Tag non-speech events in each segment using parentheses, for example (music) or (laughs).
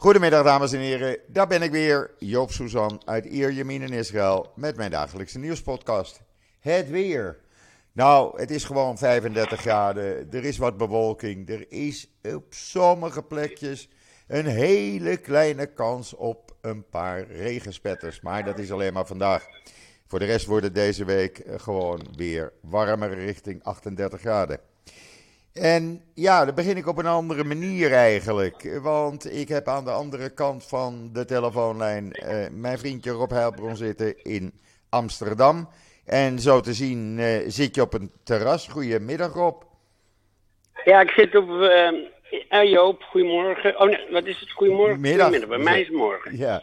Goedemiddag dames en heren, daar ben ik weer, Joop Suzan uit Ierjemien in Israël met mijn dagelijkse nieuwspodcast. Het weer. Nou, het is gewoon 35 graden, er is wat bewolking, er is op sommige plekjes een hele kleine kans op een paar regenspetters. Maar dat is alleen maar vandaag. Voor de rest wordt het deze week gewoon weer warmer richting 38 graden. En ja, dan begin ik op een andere manier eigenlijk. Want ik heb aan de andere kant van de telefoonlijn eh, mijn vriendje Rob Heilbron zitten in Amsterdam. En zo te zien eh, zit je op een terras. Goedemiddag Rob. Ja, ik zit op... Uh, Joop, goedemorgen. Oh nee, wat is het? Goedemorgen? Middag. Goedemiddag. Bij mij is het morgen. Ja,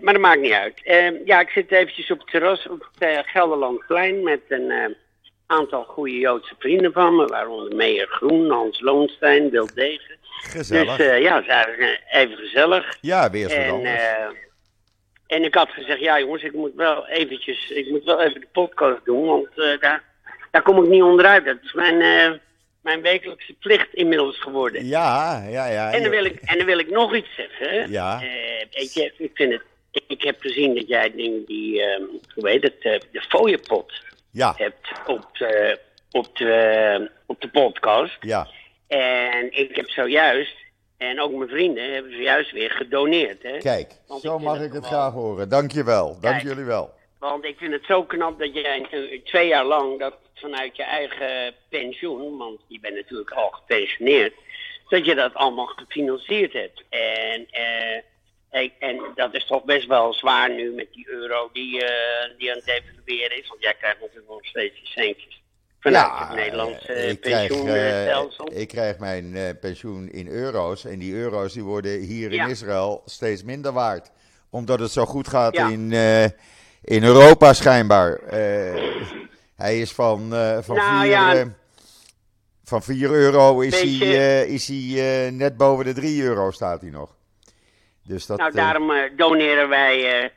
maar dat maakt niet uit. Ja, ik zit eventjes op het terras op het Gelderlandplein met een aantal goede Joodse vrienden van me. Waaronder Meijer Groen, Hans Loonstein, Wil Degen. gezellig. Dus eh, ja, het is eigenlijk eh, even gezellig. ja, weer En, anders. eh, en ik had gezegd, ja jongens, ik moet wel eventjes, ik moet wel even de podcast doen, want daar, daar kom ik niet onderuit. Dat is mijn, mijn wekelijkse plicht inmiddels geworden. ja, ja, ja. En dan wil ik, en dan wil ik nog iets zeggen. Ja. Eh, weet je, ik vind het, ik heb gezien dat jij ding die, ehm, hoe heet het, de fooiepot Ja, hebt op de, op de, op de podcast. ja. En ik heb zojuist, en ook mijn vrienden, hebben zojuist weer gedoneerd. Hè? Kijk, Want zo ik mag ik het graag horen. Dankjewel, dank Kijk. jullie wel. Want ik vind het zo knap dat jij twee jaar lang dat vanuit je eigen pensioen, want je bent natuurlijk al gepensioneerd, dat je dat allemaal gefinancierd hebt. En, eh, en, en dat is toch best wel zwaar nu met die euro die, eh, die aan het devalueren is. Want jij krijgt natuurlijk nog steeds je centjes vanuit het Nederlandse eh, ik krijg, eh, pensioenstelsel. ik krijg mijn pensioen in euro's. En die euro's die worden hier in. Israël steeds minder waard. Omdat het zo goed gaat Ja. in, in Europa schijnbaar. Hij is van, van, Nou, 4, ja. eh, van 4 euro is Beetje- hij, is hij net boven de 3 euro staat hij nog. Dus dat, Nou, eh, daarom eh, doneren wij eh,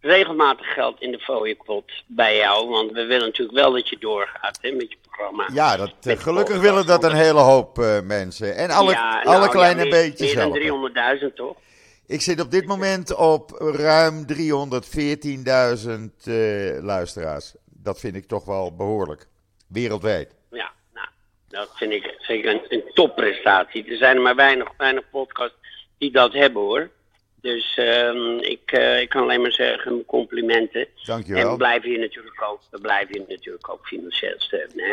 regelmatig geld in de fooiepot bij jou. Want we willen natuurlijk wel dat je doorgaat hè, met je programma. ja, dat, gelukkig willen dat een hele hoop mensen. En alle, Ja, alle nou, kleine ja, meer, beetjes Meer dan helpen. 300.000 toch? Ik zit op dit moment op ruim 314.000 eh, luisteraars. Dat vind ik toch wel behoorlijk. Wereldwijd. Ja, nou, dat vind ik zeker een, een topprestatie. Er zijn er maar weinig, weinig podcasts die dat hebben hoor. Dus ehm, ik, eh, ik kan alleen maar zeggen, mijn complimenten. En Dankjewel. we blijven je natuurlijk ook, we blijven je natuurlijk ook financieel steunen. Hè?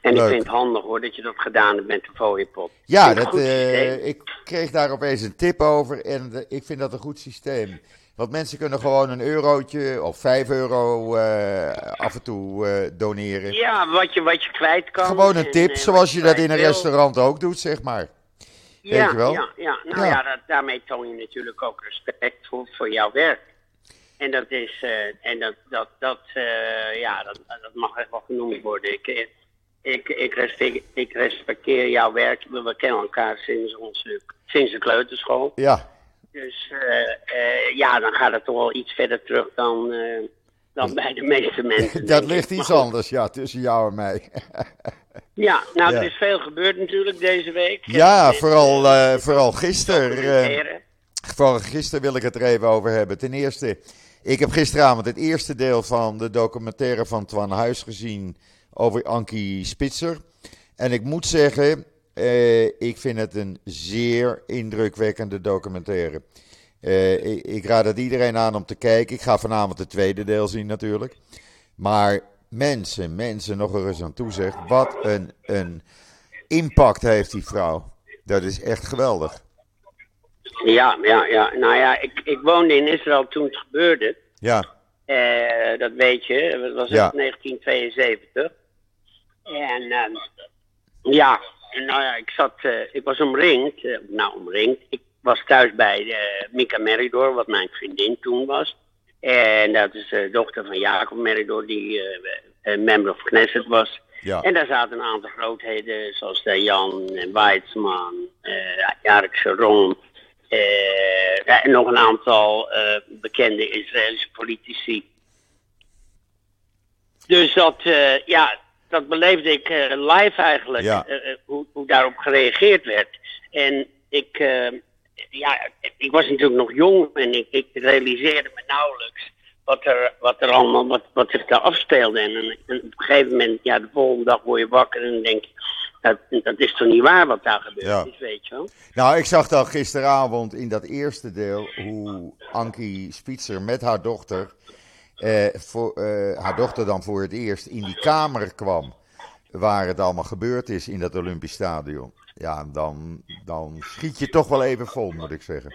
En Leuk. ik vind het handig hoor dat je dat gedaan hebt met de fooiepot. Ja, dat, eh, ik kreeg daar opeens een tip over en eh, ik vind dat een goed systeem. Want mensen kunnen gewoon een eurotje of 5 euro af en toe doneren. Ja, wat je, wat je kwijt kan. Gewoon een en, tip, zoals je dat in een wil. restaurant ook doet, zeg maar. Ja, Weet je wel? ja, ja. Nou Ja. ja, dat, daarmee toon je natuurlijk ook respect voor, voor jouw werk. En dat is, eh, en dat, dat, dat, eh, ja, dat, dat mag echt wel genoemd worden. Ik, eh, ik, ik, respecteer, ik respecteer jouw werk. We kennen elkaar sinds, onze, sinds de kleuterschool. Ja, Dus ja, dan gaat het toch wel iets verder terug dan, dan bij de meeste mensen. (laughs) dat ligt iets anders, ja, tussen jou en mij. (laughs) Ja, nou, er is veel gebeurd natuurlijk deze week. Ja, Met, vooral, eh, eh, vooral gisteren. eh. Vooral gisteren wil ik het er even over hebben. Ten eerste, ik heb gisteravond het eerste deel van de documentaire van Twan Huis gezien over Ankie Spitzer. En ik moet zeggen, eh, ik vind het een zeer indrukwekkende documentaire. Eh, ik, ik raad het iedereen aan om te kijken. Ik ga vanavond het tweede deel zien natuurlijk. Maar mensen, mensen, nog er eens aan toe zeg. Wat een, een impact heeft die vrouw. Dat is echt geweldig. Ja, ja, ja. Nou ja, ik, ik woonde in Israël toen het gebeurde. Ja, Eh, dat weet je. Dat was in Ja. 1972. En ehm, ja, nou ja, ik zat, eh, ik was omringd. eh, nou, omringd. Ik was thuis bij Mika Meridor, wat mijn vriendin toen was. En dat is de dochter van Jacob Meridor, die eh, eh, member of Knesset was. ja. En daar zaten een aantal grootheden, zoals de Jan en Weizmann, eh Jarek Sharon. eh, en nog een aantal eh, bekende Israëlische politici. Dus dat, eh, ja, dat beleefde ik eh, live eigenlijk, Ja. eh, eh, hoe, hoe daarop gereageerd werd. En ik, eh, ja, ik was natuurlijk nog jong en ik, ik realiseerde me nauwelijks wat er, wat er allemaal, wat, wat zich daar afspeelde. En, en, en op een gegeven moment, ja, de volgende dag word je wakker en dan denk je, dat, dat is toch niet waar wat daar gebeurt Ja. is, weet je wel. Nou, ik zag dan gisteravond in dat eerste deel hoe Ankie Spitzer met haar dochter, eh, voor, eh, haar dochter dan voor het eerst in die kamer kwam waar het allemaal gebeurd is in dat Olympisch Stadion. Ja, dan, dan schiet je toch wel even vol, moet ik zeggen.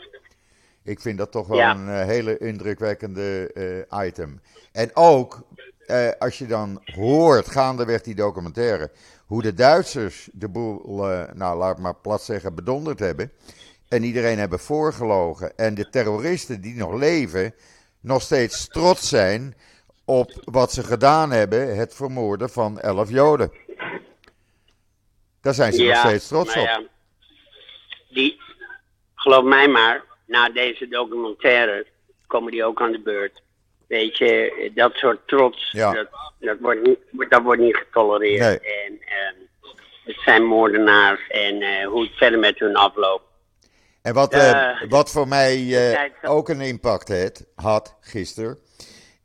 Ik vind dat toch wel Ja. een eh, hele indrukwekkende eh, item. En ook eh, als je dan hoort, gaandeweg die documentaire, hoe de Duitsers de boel, nou laat maar plat zeggen, bedonderd hebben. En iedereen hebben voorgelogen. En de terroristen die nog leven, nog steeds trots zijn op wat ze gedaan hebben, het vermoorden van elf Joden. Daar zijn ze nog steeds trots nou op. ja, die, geloof mij maar, na deze documentaire komen die ook aan de beurt. Weet je, dat soort trots, Ja. dat, dat, wordt niet, dat wordt niet getolereerd. Nee. En ehm, het zijn moordenaars en eh, hoe het verder met hun afloopt. En wat, Ja. eh, wat voor mij eh, ook een impact had, had gisteren.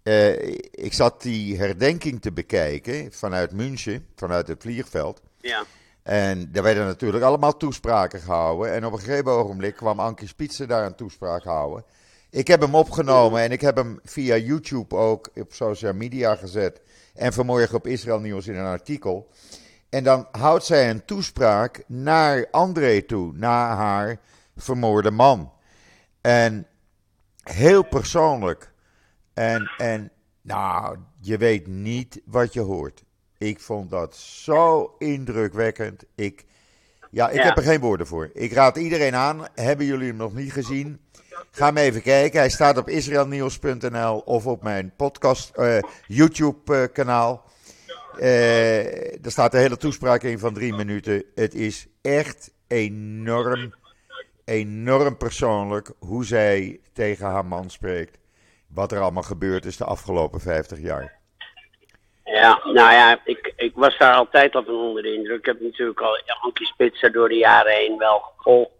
eh, ik zat die herdenking te bekijken vanuit München, vanuit het vliegveld. Ja, En daar werden natuurlijk allemaal toespraken gehouden. En op een gegeven ogenblik kwam Ankie Spitzer daar een toespraak houden. Ik heb hem opgenomen en ik heb hem via YouTube ook op social media gezet. En vanmorgen op Israël Nieuws in een artikel. En dan houdt zij een toespraak naar André toe, naar haar vermoorde man. En heel persoonlijk. En, en nou, je weet niet wat je hoort. Ik vond dat zo indrukwekkend. Ik, ja, ik Ja. heb er geen woorden voor. Ik raad iedereen aan. Hebben jullie hem nog niet gezien? Ga hem even kijken. Hij staat op israelnieuws.nl of op mijn podcast eh, YouTube eh, kanaal. Eh, er staat een hele toespraak in van drie minuten. Het is echt enorm, enorm persoonlijk hoe zij tegen haar man spreekt. Wat er allemaal gebeurd is de afgelopen 50 jaar. Ja nou ja, ik, ik was daar altijd al van onder de indruk. Ik heb natuurlijk al Ankie Spitzer door de jaren heen wel gevolgd.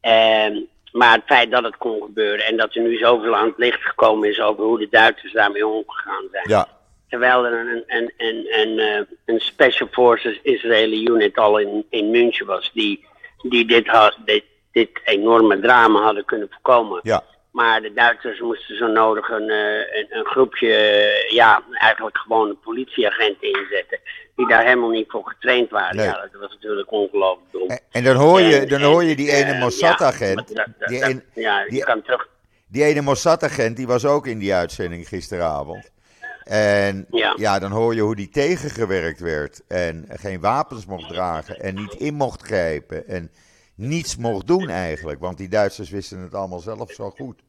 En, maar het feit dat het kon gebeuren en dat er nu zoveel aan het licht gekomen is over hoe de Duitsers daarmee omgegaan zijn. Ja, Terwijl er een, een, een, een, eh, een Special Forces Israëli unit al in, in München was, die, die dit, had, dit, dit enorme drama hadden kunnen voorkomen. ja, Maar de Duitsers moesten zo nodig een, eh, een, een groepje, eh, ja, eigenlijk gewoon een politieagenten inzetten. Die daar helemaal niet voor getraind waren. Nee. Ja, dat was natuurlijk ongelooflijk dom. En, en dan hoor je, En- dan hoor je die eh, ene ja, Mossad-agent. dat- Die, dat- ja, die- kan terug. die ene Mossad-agent die was ook in die uitzending gisteravond. En ja. Ja. dan hoor je hoe die tegengewerkt werd. En geen wapens mocht dragen. En niet in mocht grijpen. En niets mocht doen eigenlijk. Want die Duitsers wisten het allemaal zelf zo goed.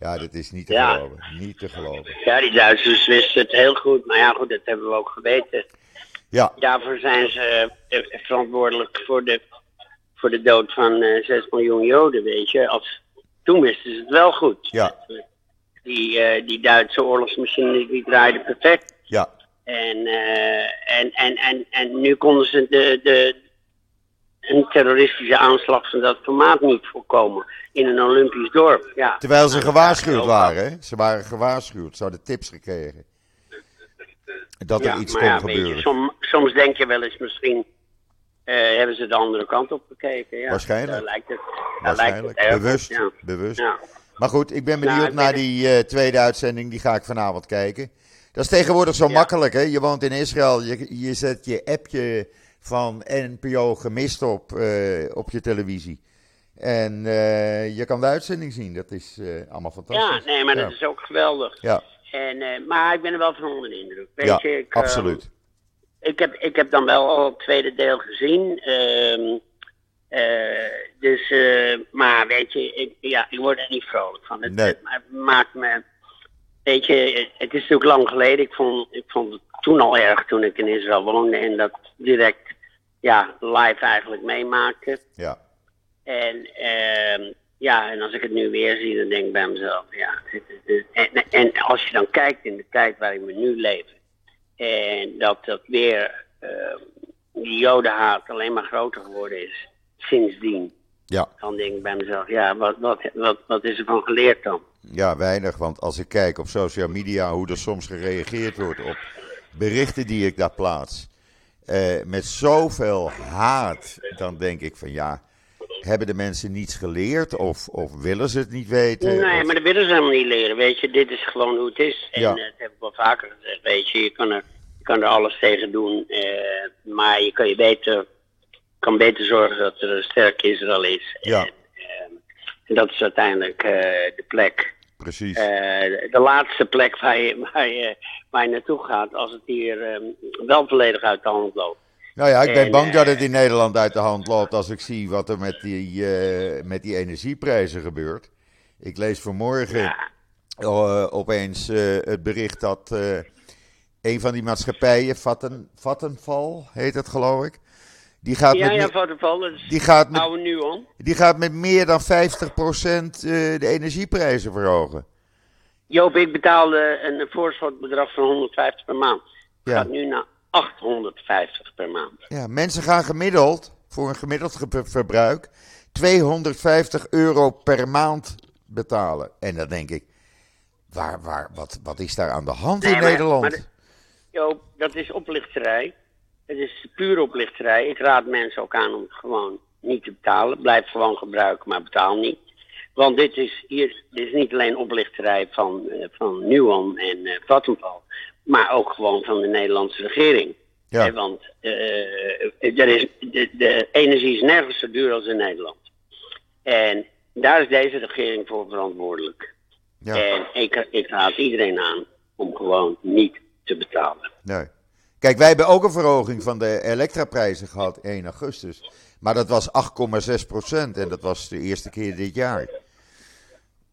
Ja, dat is niet te Ja. geloven. Niet te geloven. Ja, die Duitsers wisten het heel goed. Maar ja, goed, dat hebben we ook geweten. Ja, Daarvoor zijn ze eh, verantwoordelijk voor de, voor de dood van eh 6 miljoen Joden, weet je. Als, toen wisten ze het wel goed. ja, Die, eh, die Duitse oorlogsmachine die draaide perfect. ja. En, en, en, en, en nu konden ze de, de, een terroristische aanslag van dat formaat niet voorkomen. In een Olympisch dorp. Ja. Terwijl ze gewaarschuwd waren. Hè? Ze waren gewaarschuwd. Ze hadden tips gekregen. Dat er Ja, iets kon ja, weet je, gebeuren. som- soms denk je wel eens misschien eh, hebben ze de andere kant op gekeken. Ja. Waarschijnlijk. Daar lijkt het, daar lijkt het Waarschijnlijk. op, Bewust. Ja. Bewust. Maar goed, ik ben Nou, benieuwd naar die eh, tweede uitzending. Die ga ik vanavond kijken. Dat is tegenwoordig zo makkelijk, hè? Je woont in Israël. Je, je zet je appje van NPO gemist op, eh, op je televisie. En eh, je kan de uitzending zien. Dat is eh, allemaal ja, fantastisch. nee, maar ja. dat is ook geweldig. Ja, En, maar ik ben er wel van onder de indruk. Weet ja je, ik, absoluut. ik, heb, ik heb dan wel al het tweede deel gezien. ehm, eh, dus, maar weet je, ik, ja, ik word er niet vrolijk van. Het, Nee. het maakt me. Weet je, het, het is natuurlijk lang geleden. Ik vond, ik vond het toen al erg toen ik in Israël woonde en dat direct ja, live eigenlijk meemaakte. Ja, En ehm, ja, en als ik het nu weer zie, dan denk ik bij mezelf, ja. en als je dan kijkt in de tijd waarin we nu leven, en dat dat weer, ehm, die jodenhaat alleen maar groter geworden is sindsdien. Ja. Dan denk ik bij mezelf, ja, wat, wat, wat, wat is er van geleerd dan? Ja, weinig. Want als ik kijk op social media hoe er soms gereageerd wordt op berichten die ik daar plaats. Eh, met zoveel haat, dan denk ik van ja, hebben de mensen niets geleerd of, of willen ze het niet weten? Nee, Of- maar dat willen ze helemaal niet leren, weet je. Dit is gewoon hoe het is. En Ja. dat heb ik wel vaker gezegd, weet je. Je kan er, je kan er alles tegen doen, eh, maar je kan je beter, kan beter zorgen dat er een sterk Israël is. Ja. En, eh, en dat is uiteindelijk de plek. Precies. Eh, de laatste plek waar je, waar, je, waar je naartoe gaat als het hier eh, wel volledig uit de hand loopt. nou ja, ik ben en, bang dat eh, het in Nederland uit de hand loopt als ik zie wat er met die, eh, met die energieprijzen gebeurt. Ik lees vanmorgen Ja. eh, opeens eh, het bericht dat eh, een van die maatschappijen, Vatten, Vattenfall heet het geloof ik, die gaat, Ja, met, ja. Dat is die gaat, met, oude Nuon. die gaat met meer dan 50% eh, de energieprijzen verhogen. Joop, ik betaalde een voorschotbedrag van 150 per maand. Ja. gaat nu naar 850 per maand. Ja, mensen gaan gemiddeld, voor een gemiddeld ge- verbruik, 250 euro per maand betalen. En dan denk ik, waar, waar, wat, wat is daar aan de hand Nee, in maar- Nederland? maar Joop, dat is oplichterij. Het is pure oplichterij. Ik raad mensen ook aan om het gewoon niet te betalen. Blijf gewoon gebruiken, maar betaal niet. Want dit is, hier, dit is niet alleen oplichterij van, eh, van Nuon en eh Vattenfall. Maar ook gewoon van de Nederlandse regering. Ja. Want eh, er is, de, de energie is nergens zo duur als in Nederland. En daar is deze regering voor verantwoordelijk. ja, En ik, ik raad iedereen aan om gewoon niet te betalen. nee. Kijk, wij hebben ook een verhoging van de elektraprijzen gehad 1 augustus. Maar dat was 8,6% en dat was de eerste keer dit jaar.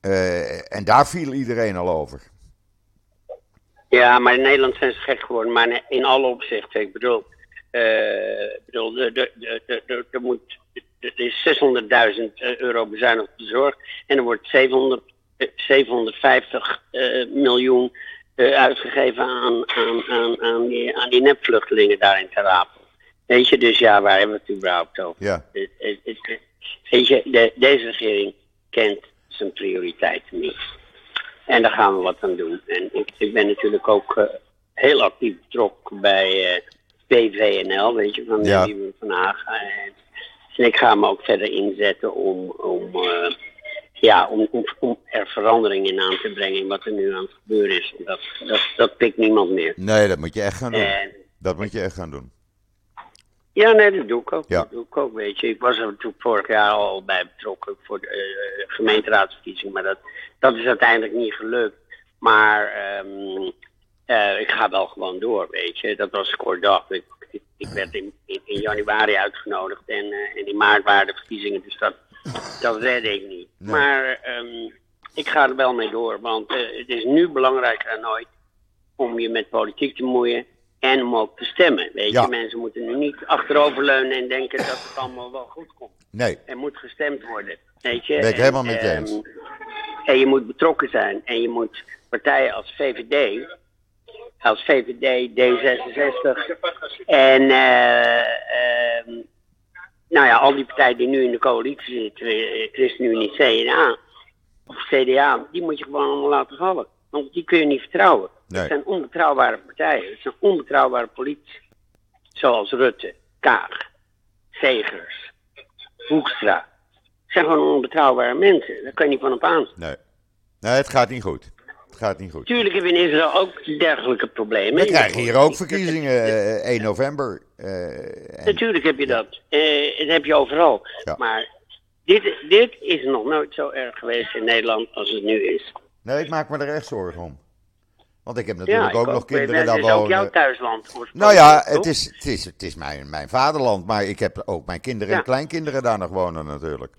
Eh, en daar viel iedereen al over. Ja, maar in Nederland zijn ze gek geworden, maar in alle opzichten. Ik bedoel, eh, ik bedoel er moet, er is 600.000 euro bezuinigd op de zorg en er wordt 700, eh, 750 eh, miljoen eh, uitgegeven aan, aan, aan, aan, die, aan die nepvluchtelingen daar in Ter Apel. Weet je, dus ja, waar hebben we het überhaupt over? Ja, Het- het- het- Weet je, de, deze regering kent zijn prioriteiten niet. En daar gaan we wat aan doen. En ik, ik ben natuurlijk ook eh, heel actief betrokken bij eh PVNL, weet je, van de Ja. Van Haag. En, en ik ga me ook verder inzetten om, om, eh, ja, om, om, om er verandering in aan te brengen in wat er nu aan het gebeuren is. Dat, dat, dat pikt niemand meer. nee, dat moet je echt gaan doen. En Dat moet je echt gaan doen. Ja, nee, dat doe ik ook. Ja. Dat doe ik ook, weet je. Ik was er natuurlijk vorig jaar al bij betrokken voor de eh, gemeenteraadsverkiezing, maar dat, dat is uiteindelijk niet gelukt. Maar ehm, eh, ik ga wel gewoon door, weet je. Dat was kort dag. Ik, ik, werd in, in, in januari uitgenodigd en, eh, en in maart waren de verkiezingen, dus dat, dat redde ik niet. Nee. Maar ehm, ik ga er wel mee door, want eh, het is nu belangrijker dan ooit om je met politiek te moeien en om ook te stemmen. Weet Ja. je, mensen moeten nu niet achteroverleunen en denken dat het allemaal wel goed komt. Nee, Er moet gestemd worden. Weet je? Ben ik En, helemaal met je ehm, eens. En je moet betrokken zijn. En je moet partijen als VVD, als VVD, D66 en eh, ehm, nou ja, al die partijen die nu in de coalitie zitten, eh, ChristenUnie, CDA of CDA, die moet je gewoon allemaal laten vallen. Want die kun je niet vertrouwen. Nee. Het zijn onbetrouwbare partijen. Het zijn onbetrouwbare politici. Zoals Rutte, Kaag, Segers, Hoekstra. Het zijn gewoon onbetrouwbare mensen. Daar kan je niet van op aan. nee. Nee, het gaat niet goed. Het gaat niet goed. Tuurlijk hebben we in Israël ook dergelijke problemen. We krijgen hier ook verkiezingen eh, 1 november. eh, en- Natuurlijk heb je dat. Eh, dat heb je overal. Ja. Maar dit, dit is nog nooit zo erg geweest in Nederland als het nu is. Nee, ik maak me er echt zorgen om. Want ik heb natuurlijk ja, ook nog kinderen Het daar is ook jouw wonen. thuisland. Nou ja, het is, het is, het is mijn, mijn vaderland, maar ik heb ook mijn kinderen en kleinkinderen daar nog wonen natuurlijk.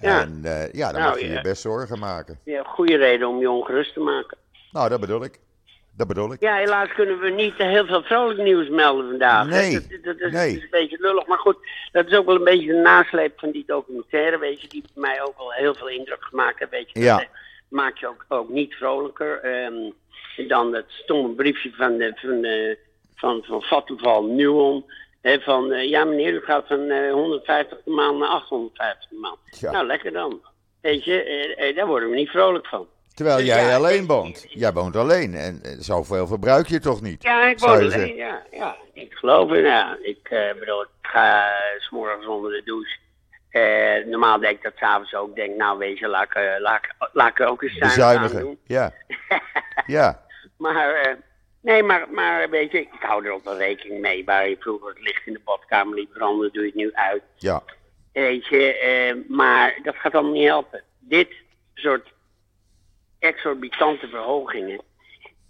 Ja. En eh, ja, dan Nou, mag je je best zorgen maken. Ja, goede reden om je ongerust te maken. Nou, dat bedoel ik. Dat bedoel ik. Ja, helaas kunnen we niet heel veel vrolijk nieuws melden vandaag. Nee, Dat, dat, dat is, nee. is een beetje lullig. Maar goed, dat is ook wel een beetje de nasleep van die documentaire, weet je, die bij mij ook wel heel veel indruk gemaakt heeft. Weet je, Ja. dat eh, maakt je ook, ook niet vrolijker. Ehm, dan dat stomme briefje van, de, van, de, van, van Vattenval Nuon. Van, eh, ja meneer, u gaat van eh 150 per maand naar 850 per maand. Ja. Nou, lekker dan. Weet je, eh, eh, daar worden we niet vrolijk van. Terwijl Dus jij ja, alleen woont. Jij woont alleen. En eh, zoveel verbruik je toch niet? Ja, ik woon alleen, zeggen. ja, ja. Ik geloof het, ja. Ik eh, bedoel, ik ga eh, s morgens onder de douche. Eh, normaal denk ik dat s'avonds ook. Denk, nou weet je, laat ik, eh, laat, ik- laat ik ook eens zuinig aan Bezuinigen. doen. Ja. (laughs) Ja. Maar, eh, nee, maar, maar weet je, ik hou er ook wel rekening mee. Waar je vroeger het licht in de badkamer liet branden, doe je het nu uit. Ja. Weet je, eh, maar dat gaat allemaal niet helpen. Dit soort exorbitante verhogingen,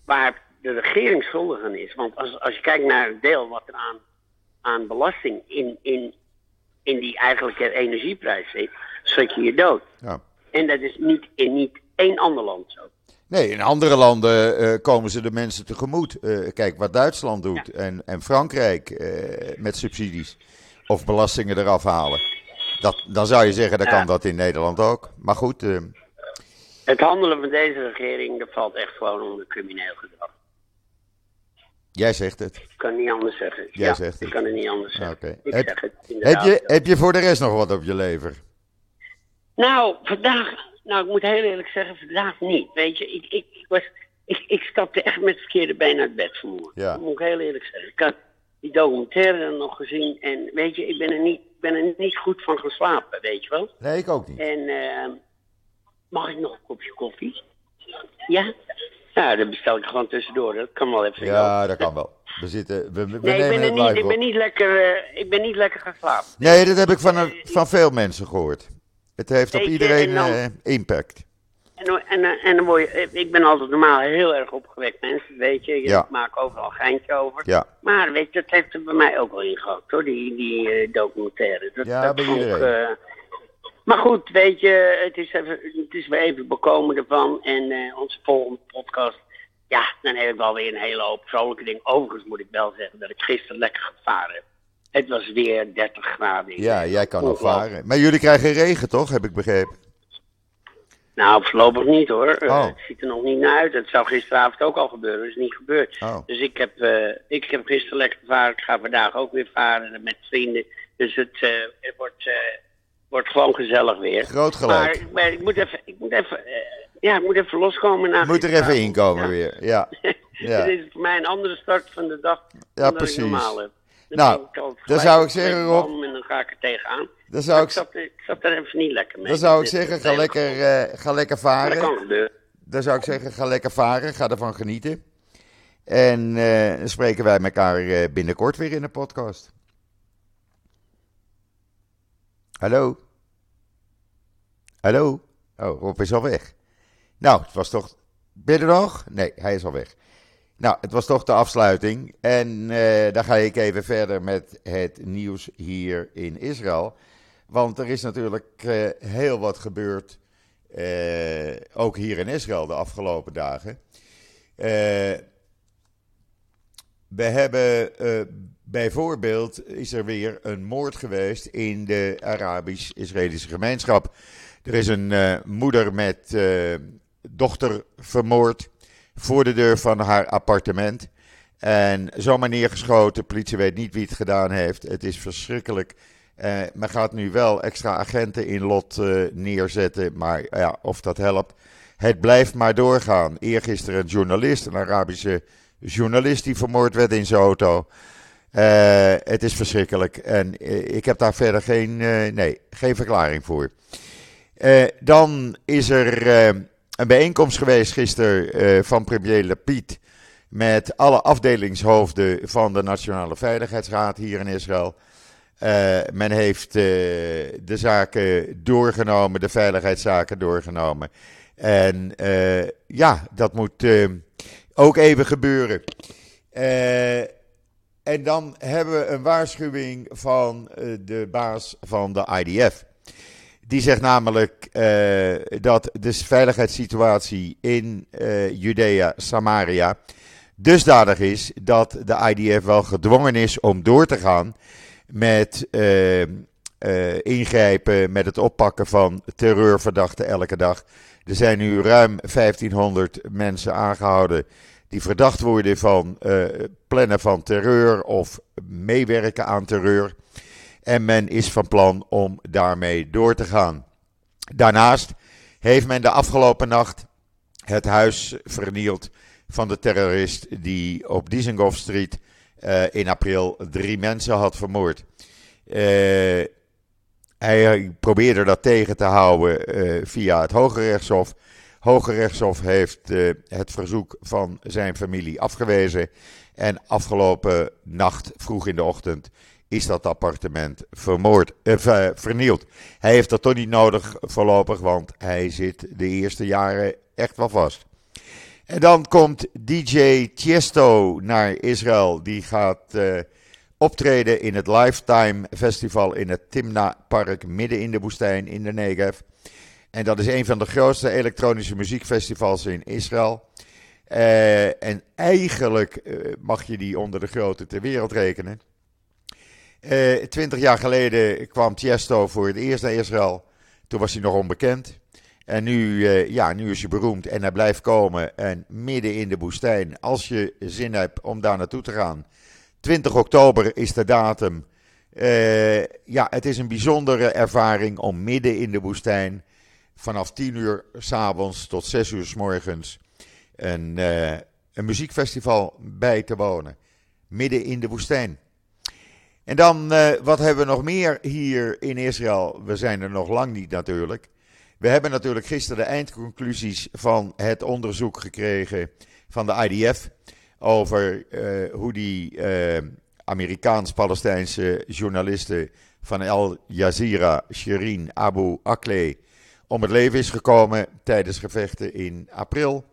waar de regering schuldig aan is. Want als, als je kijkt naar het deel wat er aan, aan belasting in, in, in die eigenlijke energieprijs zit, schrik je je dood. ja. En dat is niet in niet één ander land zo. Nee, in andere landen eh, komen ze de mensen tegemoet. Eh, kijk wat Duitsland doet en, en Frankrijk eh, met subsidies of belastingen eraf halen. Dat, dan zou je zeggen, dan kan dat in Nederland ook. Maar goed, Het handelen van deze regering, dat valt echt gewoon onder crimineel gedrag. jij zegt het. Ik kan het niet anders zeggen. Jij ja, zegt ik het. kan het niet anders zeggen. Oké. Ik Heb- zeg het Heb inderdaad. je, heb je voor de rest nog wat op je lever? Nou, vandaag, nou, ik moet heel eerlijk zeggen, vandaag niet. Weet je, ik, ik, ik, was, ik, ik stapte echt met verkeerde been uit bed vanmorgen. Ja. Dat moet ik heel eerlijk zeggen. Ik had die documentaire dan nog gezien en weet je, ik ben er niet, ben er niet goed van geslapen, weet je wel. Nee, ik ook niet. En eh, mag ik nog een kopje koffie? Ja? Ja, dat bestel ik gewoon tussendoor. Dat kan wel even. Ja, dat kan wel. We zitten, we, we Nee, ik ben, er niet, ik ben niet lekker, eh, ik ben niet lekker gaan slapen. Nee, dat heb ik van, van veel mensen gehoord. Het heeft op iedereen dan- eh, impact. En, en, en dan word je, eh, ik ben altijd normaal heel erg opgewekt mensen, weet je. Ik Ja. maak overal geintje over. Ja. Maar weet je, dat heeft er bij mij ook wel ingehakt hoor, die, die eh, documentaire. Dat, Ja, dat bij iedereen. eh, maar goed, weet je, het is, even, het is weer even bekomen ervan. En onze volgende podcast, ja, dan heb ik wel weer een hele hoop vrolijke dingen. Overigens moet ik wel zeggen dat ik gisteren lekker gevaren heb. Het was weer 30 graden. Ja, jij kan nog varen. Maar jullie krijgen regen toch, heb ik begrepen? Nou, voorlopig niet hoor. Eh, Oh. het ziet er nog niet naar uit. Het zou gisteravond ook al gebeuren. Dat is niet gebeurd. Oh. Dus ik heb, eh, ik heb gisteren lekker gevaren. Ik ga vandaag ook weer varen met vrienden. Dus het, eh, het wordt, wordt gewoon gezellig weer. Groot Maar, gelijk. ik- maar ik moet even, ik moet even, ja, ik moet even loskomen. Na moet er even inkomen Ja. weer. Ja. (laughs) Ja. Dit is voor mij een andere start van de dag Ja, dan dat precies. ik normaal heb. Nou, dan zou ik zeggen, Rob- En dan ga ik er tegenaan. Dan zou ik, ik, zat, er- ik zat er even niet lekker mee. dan zou ik zeggen, ga lekker, eh, ga lekker Maar dat varen. kan gebeuren. Dan zou ik zeggen, ga lekker varen. Ga ervan genieten. En eh, dan spreken wij elkaar eh, binnenkort weer in de podcast. Hallo? Hallo? Oh, Rob is al weg. Nou, het was toch... Ben je er nog? Nee, hij is al weg. Nou, het was toch de afsluiting. En eh dan ga ik even verder met het nieuws hier in Israël. Want er is natuurlijk eh, heel wat gebeurd, eh, ook hier in Israël de afgelopen dagen. We hebben bijvoorbeeld, is er weer een moord geweest in de Arabisch-Israëlische gemeenschap. Er is een moeder met dochter vermoord voor de deur van haar appartement. En zomaar neergeschoten. De politie weet niet wie het gedaan heeft. Het is verschrikkelijk. Eh, men gaat nu wel extra agenten in lot eh, neerzetten. Maar ja, of dat helpt. Het blijft maar doorgaan. Eergisteren een journalist, een Arabische journalist die vermoord werd in zijn auto. Eh, het is verschrikkelijk. En eh, ik heb daar verder geen, eh, nee, geen verklaring voor. Eh, dan is er eh, een bijeenkomst geweest gisteren eh, van premier Lapid met alle afdelingshoofden van de Nationale Veiligheidsraad hier in Israël. Eh, men heeft eh, de zaken doorgenomen, de veiligheidszaken doorgenomen. En ja, dat moet ook even gebeuren. En dan hebben we een waarschuwing van de baas van de IDF. Die zegt namelijk eh, dat de veiligheidssituatie in eh, Judea, Samaria, dusdanig is dat de IDF wel gedwongen is om door te gaan met eh, ingrijpen, met het oppakken van terreurverdachten elke dag. Er zijn nu ruim 1500 mensen aangehouden die verdacht worden van plannen van terreur of meewerken aan terreur. En men is van plan om daarmee door te gaan. Daarnaast heeft men de afgelopen nacht het huis vernield van de terrorist die op Dizengoff Street uh, in april drie mensen had vermoord. Uh, hij probeerde dat tegen te houden uh, via het Hoge Rechtshof. Hoge Rechtshof heeft het verzoek van zijn familie afgewezen. En afgelopen nacht, vroeg in de ochtend, is dat appartement vermoord, uh, vernield. Hij heeft dat toch niet nodig voorlopig, want hij zit de eerste jaren echt wel vast. En dan komt DJ Tiesto naar Israël. Die gaat uh, optreden in het Lifetime Festival in het Timna Park midden in de woestijn in de Negev. En dat is een van de grootste elektronische muziekfestivals in Israël. Uh, en eigenlijk mag je die onder de grote ter wereld rekenen. Twintig jaar geleden kwam Tiesto voor het eerst naar Israël. Toen was hij nog onbekend. En nu, uh, ja, nu is hij beroemd en hij blijft komen. En midden in de woestijn, als je zin hebt om daar naartoe te gaan. 20 oktober is de datum. Uh, ja, het is een bijzondere ervaring om midden in de woestijn. vanaf 10 uur s'avonds tot 6 uur s morgens. Een muziekfestival bij te wonen. Midden in de woestijn. En dan, wat hebben we nog meer hier in Israël? We zijn er nog lang niet natuurlijk. We hebben natuurlijk gisteren de eindconclusies van het onderzoek gekregen van de IDF over uh, hoe die uh, Amerikaans-Palestijnse journalisten van Al Jazeera, Shirin Abu Akleh, om het leven is gekomen tijdens gevechten in april.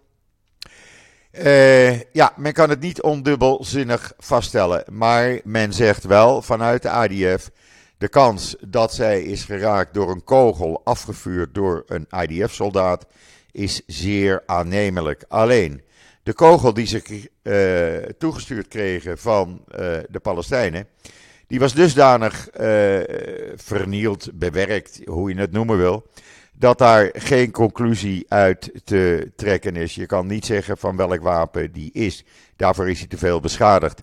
Uh, ja, men kan het niet ondubbelzinnig vaststellen, maar men zegt wel vanuit de IDF de kans dat zij is geraakt door een kogel afgevuurd door een IDF-soldaat is zeer aannemelijk. Alleen de kogel die ze uh, toegestuurd kregen van uh, de Palestijnen, die was dusdanig vernield, bewerkt, hoe je het noemen wil, dat daar geen conclusie uit te trekken is. Je kan niet zeggen van welk wapen die is. Daarvoor is hij te veel beschadigd.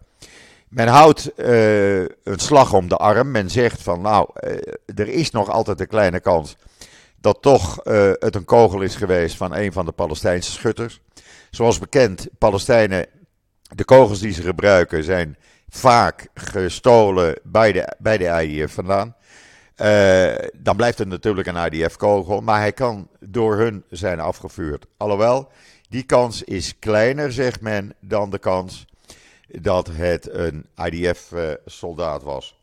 Men houdt uh, een slag om de arm. Men zegt van nou, uh, er is nog altijd een kleine kans dat toch uh, het een kogel is geweest van een van de Palestijnse schutters. Zoals bekend, Palestijnen, de kogels die ze gebruiken zijn vaak gestolen bij de, bij de IDF vandaan. Dan blijft het natuurlijk een IDF-kogel, maar hij kan door hun zijn afgevuurd. Alhoewel, die kans is kleiner, zegt men, dan de kans dat het een IDF-soldaat was.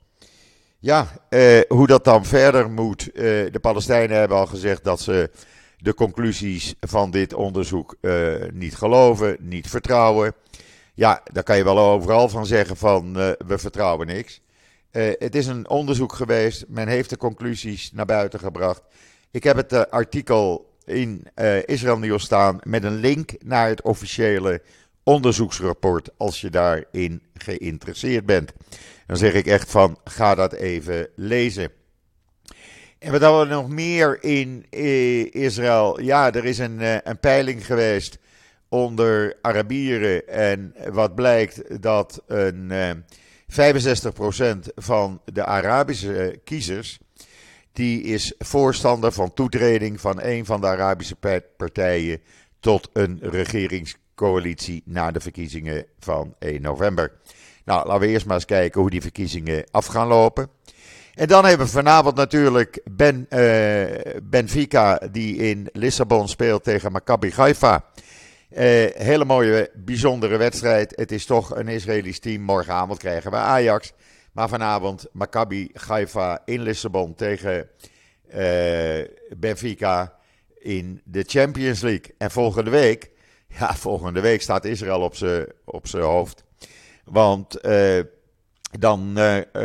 Ja, eh, hoe dat dan verder moet. Eh, de Palestijnen hebben al gezegd dat ze de conclusies van dit onderzoek eh, niet geloven, niet vertrouwen. Ja, daar kan je wel overal van zeggen van we vertrouwen niks. Het is een onderzoek geweest, men heeft de conclusies naar buiten gebracht. Ik heb het artikel in Israël Nieuws staan met een link naar het officiële onderzoeksrapport als je daarin geïnteresseerd bent. Dan zeg ik echt van, ga dat even lezen. En wat hebben we nog meer in eh, Israël? Ja, er is een, eh, een peiling geweest onder Arabieren. En wat blijkt dat een 65% eh, van de Arabische kiezers. Die is voorstander van toetreding van een van de Arabische partijen tot een regerings coalitie na de verkiezingen van 1 november. Nou, laten we eerst maar eens kijken hoe die verkiezingen af gaan lopen. En dan hebben we vanavond natuurlijk ben, uh, Benfica, die in Lissabon speelt tegen Maccabi Haifa. Uh, hele mooie, bijzondere wedstrijd. Het is toch een Israëlisch team. Morgenavond krijgen we Ajax. Maar vanavond Maccabi Haifa in Lissabon tegen uh, Benfica in de Champions League. En volgende week (laughs) ja, volgende week staat Israël op zijn op hoofd. Want uh, dan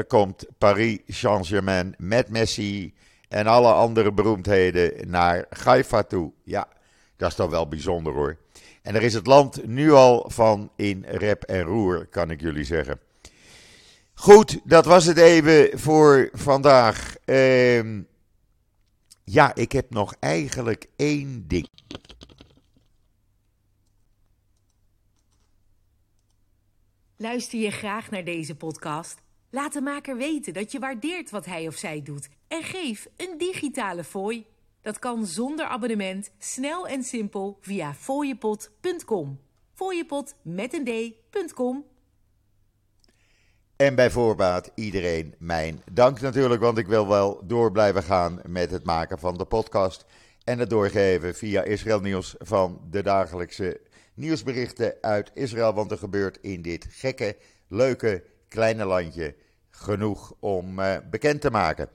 komt Paris Saint-Germain met Messi en alle andere beroemdheden naar Haifa toe. Ja, dat is toch wel bijzonder hoor. En er is het land nu al van in rep en roer, kan ik jullie zeggen. Goed, dat was het even voor vandaag. Uh, ja, ik heb nog eigenlijk één ding. Luister je graag naar deze podcast? Laat de maker weten dat je waardeert wat hij of zij doet en geef een digitale fooi. Dat kan zonder abonnement, snel en simpel via fooiepot.com. Fooiepot met een d.com. En bij voorbaat iedereen mijn dank natuurlijk, want ik wil wel door blijven gaan met het maken van de podcast en het doorgeven via Israël Nieuws van de dagelijkse nieuwsberichten uit Israël, want er gebeurt in dit gekke, leuke, kleine landje genoeg om uh, bekend te maken.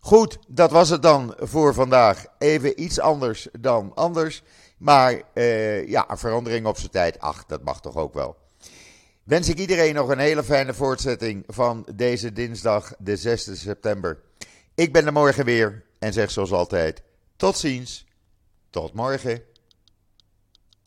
Goed, dat was het dan voor vandaag. Even iets anders dan anders. Maar uh, ja, een verandering op zijn tijd. Ach, dat mag toch ook wel. Wens ik iedereen nog een hele fijne voortzetting van deze dinsdag, de 6 september. Ik ben er morgen weer en zeg zoals altijd: tot ziens, tot morgen.